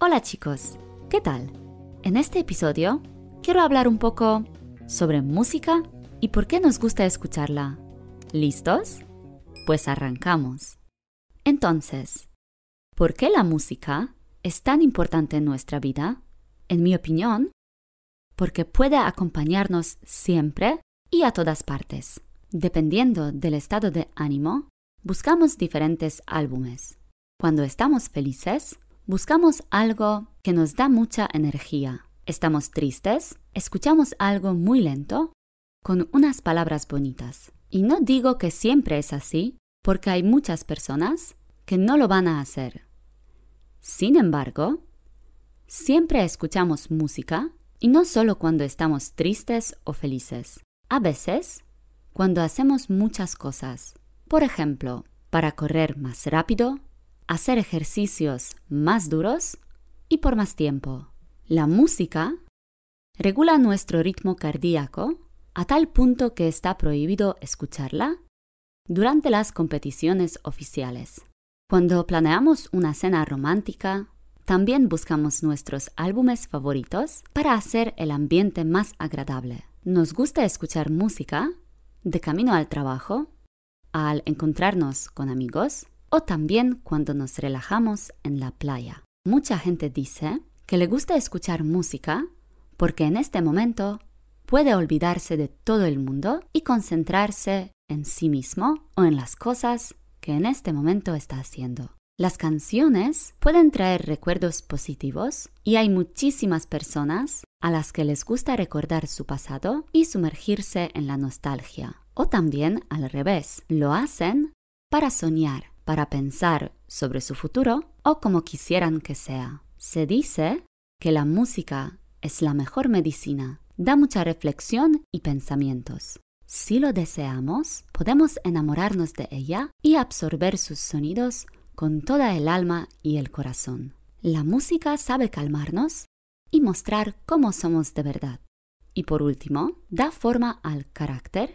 Hola chicos, ¿qué tal? En este episodio quiero hablar un poco sobre música y por qué nos gusta escucharla. ¿Listos? Pues arrancamos. Entonces, ¿por qué la música es tan importante en nuestra vida? En mi opinión, porque puede acompañarnos siempre y a todas partes. Dependiendo del estado de ánimo, buscamos diferentes álbumes. Cuando estamos felices, Buscamos algo que nos da mucha energía. Estamos tristes, escuchamos algo muy lento, con unas palabras bonitas. Y no digo que siempre es así, porque hay muchas personas que no lo van a hacer. Sin embargo, siempre escuchamos música, y no solo cuando estamos tristes o felices. A veces, cuando hacemos muchas cosas. Por ejemplo, para correr más rápido, hacer ejercicios más duros y por más tiempo. La música regula nuestro ritmo cardíaco a tal punto que está prohibido escucharla durante las competiciones oficiales. Cuando planeamos una cena romántica, también buscamos nuestros álbumes favoritos para hacer el ambiente más agradable. Nos gusta escuchar música de camino al trabajo, al encontrarnos con amigos o también cuando nos relajamos en la playa. Mucha gente dice que le gusta escuchar música porque en este momento puede olvidarse de todo el mundo y concentrarse en sí mismo o en las cosas que en este momento está haciendo. Las canciones pueden traer recuerdos positivos y hay muchísimas personas a las que les gusta recordar su pasado y sumergirse en la nostalgia. O también al revés, lo hacen para soñar para pensar sobre su futuro o como quisieran que sea. Se dice que la música es la mejor medicina, da mucha reflexión y pensamientos. Si lo deseamos, podemos enamorarnos de ella y absorber sus sonidos con toda el alma y el corazón. La música sabe calmarnos y mostrar cómo somos de verdad. Y por último, da forma al carácter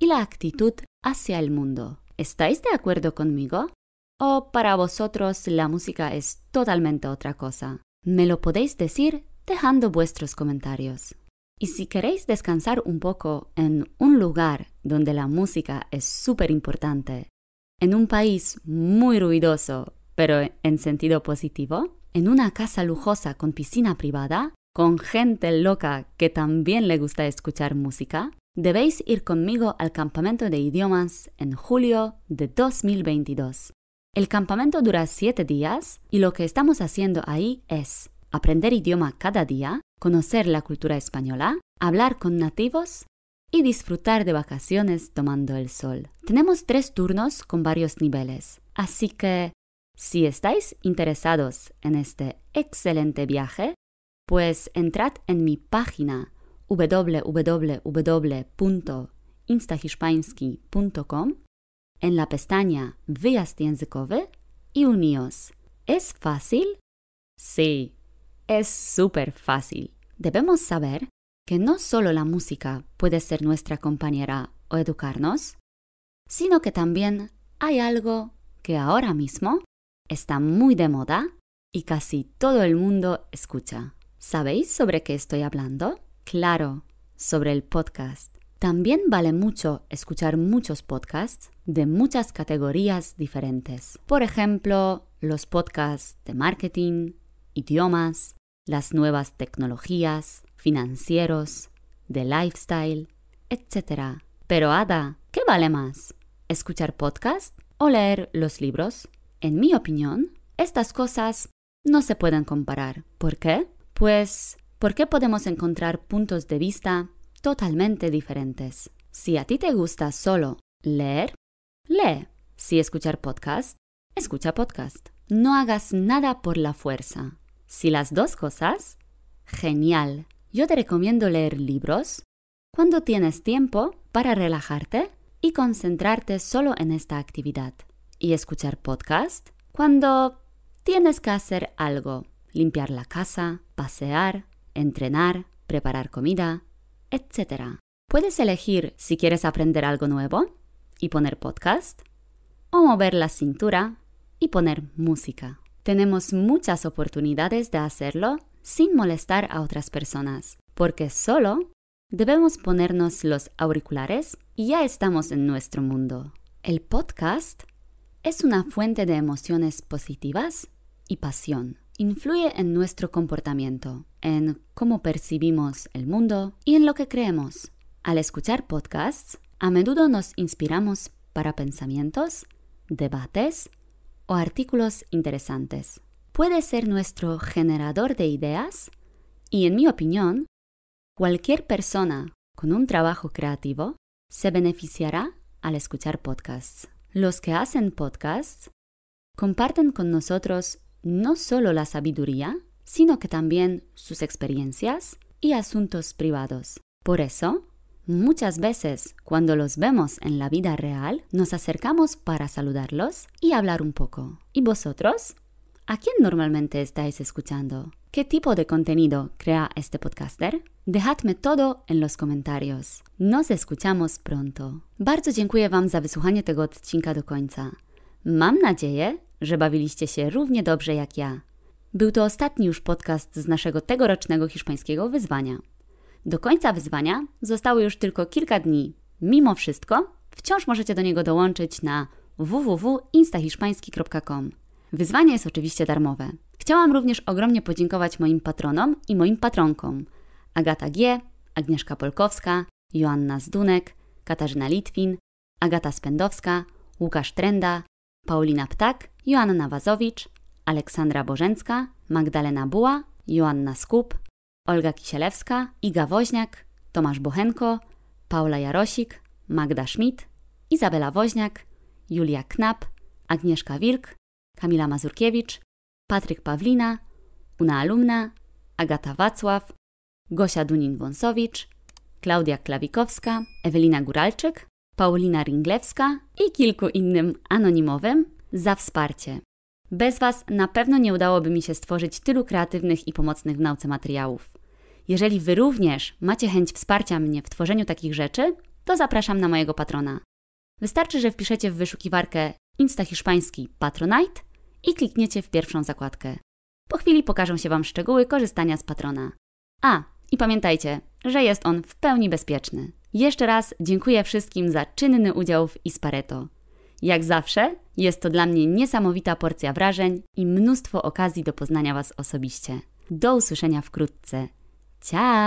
y la actitud hacia el mundo. ¿Estáis de acuerdo conmigo? ¿O para vosotros la música es totalmente otra cosa? Me lo podéis decir dejando vuestros comentarios. Y si queréis descansar un poco en un lugar donde la música es súper importante, en un país muy ruidoso, pero en sentido positivo, en una casa lujosa con piscina privada, con gente loca que también le gusta escuchar música, debéis ir conmigo al campamento de idiomas en julio de 2022. El campamento dura siete días y lo que estamos haciendo ahí es aprender idioma cada día, conocer la cultura española, hablar con nativos y disfrutar de vacaciones tomando el sol. Tenemos tres turnos con varios niveles, así que si estáis interesados en este excelente viaje, pues entrad en mi página www.instahiszpański.com en la pestaña Wyjazd językowy y uníos. ¿Es fácil? Sí, es súper fácil. Debemos saber que no solo la música puede ser nuestra compañera o educarnos, sino que también hay algo que ahora mismo está muy de moda y casi todo el mundo escucha. ¿Sabéis sobre qué estoy hablando? Claro, sobre el podcast. También vale mucho escuchar muchos podcasts de muchas categorías diferentes. Por ejemplo, los podcasts de marketing, idiomas, las nuevas tecnologías, financieros, de lifestyle, etc. Pero Ada, ¿qué vale más? ¿Escuchar podcasts o leer los libros? En mi opinión, estas cosas no se pueden comparar. ¿Por qué? Pues porque podemos encontrar puntos de vista totalmente diferentes. Si a ti te gusta solo leer, lee. Si escuchar podcast, escucha podcast. No hagas nada por la fuerza. Si las dos cosas, genial. Yo te recomiendo leer libros cuando tienes tiempo para relajarte y concentrarte solo en esta actividad. Y escuchar podcast cuando tienes que hacer algo, limpiar la casa, pasear, entrenar, preparar comida, etc. Puedes elegir si quieres aprender algo nuevo y poner podcast, o mover la cintura y poner música. tenemos muchas oportunidades de hacerlo sin molestar a otras personas, porque solo debemos ponernos los auriculares y ya estamos en nuestro mundo. El podcast es una fuente de emociones positivas y pasión. Influye en nuestro comportamiento, en cómo percibimos el mundo y en lo que creemos. Al escuchar podcasts, a menudo nos inspiramos para pensamientos, debates o artículos interesantes. Puede ser nuestro generador de ideas y, en mi opinión, cualquier persona con un trabajo creativo se beneficiará al escuchar podcasts. Los que hacen podcasts comparten con nosotros no solo la sabiduría, sino que también sus experiencias y asuntos privados. Por eso, Muchas veces, cuando los vemos en la vida real, nos acercamos para saludarlos y hablar un poco. ¿Y vosotros? ¿A quién normalmente estáis escuchando? ¿Qué tipo de contenido crea este podcaster? Dejadme todo en los komentarjach. Nos escuchamos pronto. Bardzo dziękuję Wam za wysłuchanie tego odcinka do końca. Mam nadzieję, że bawiliście się równie dobrze jak ja. Był to ostatni już podcast z naszego tegorocznego hiszpańskiego wyzwania. Do końca wyzwania zostało już tylko kilka dni. Mimo wszystko, wciąż możecie do niego dołączyć na www.instahiszpański.com. Wyzwanie jest oczywiście darmowe. Chciałam również ogromnie podziękować moim patronom i moim patronkom: Agata G., Agnieszka Polkowska, Joanna Zdunek, Katarzyna Litwin, Agata Spędowska, Łukasz Trenda, Paulina Ptak, Joanna Wazowicz, Aleksandra Bożęcka, Magdalena Buła, Joanna Skup, Olga Kisielewska, Iga Woźniak, Tomasz Bochenko, Paula Jarosik, Magda Schmidt, Izabela Woźniak, Julia Knap, Agnieszka Wilk, Kamila Mazurkiewicz, Patryk Pawlina, Una Alumna, Agata Wacław, Gosia Dunin-Wąsowicz, Klaudia Klawikowska, Ewelina Guralczyk, Paulina Ringlewska i kilku innym anonimowym za wsparcie. Bez Was na pewno nie udałoby mi się stworzyć tylu kreatywnych i pomocnych w nauce materiałów. Jeżeli Wy również macie chęć wsparcia mnie w tworzeniu takich rzeczy, to zapraszam na mojego patrona. Wystarczy, że wpiszecie w wyszukiwarkę Insta Hiszpański Patronite i klikniecie w pierwszą zakładkę. Po chwili pokażą się Wam szczegóły korzystania z patrona. A, i pamiętajcie, że jest on w pełni bezpieczny. Jeszcze raz dziękuję wszystkim za czynny udział w Ispareto. Jak zawsze, jest to dla mnie niesamowita porcja wrażeń i mnóstwo okazji do poznania Was osobiście. Do usłyszenia wkrótce. Ciao!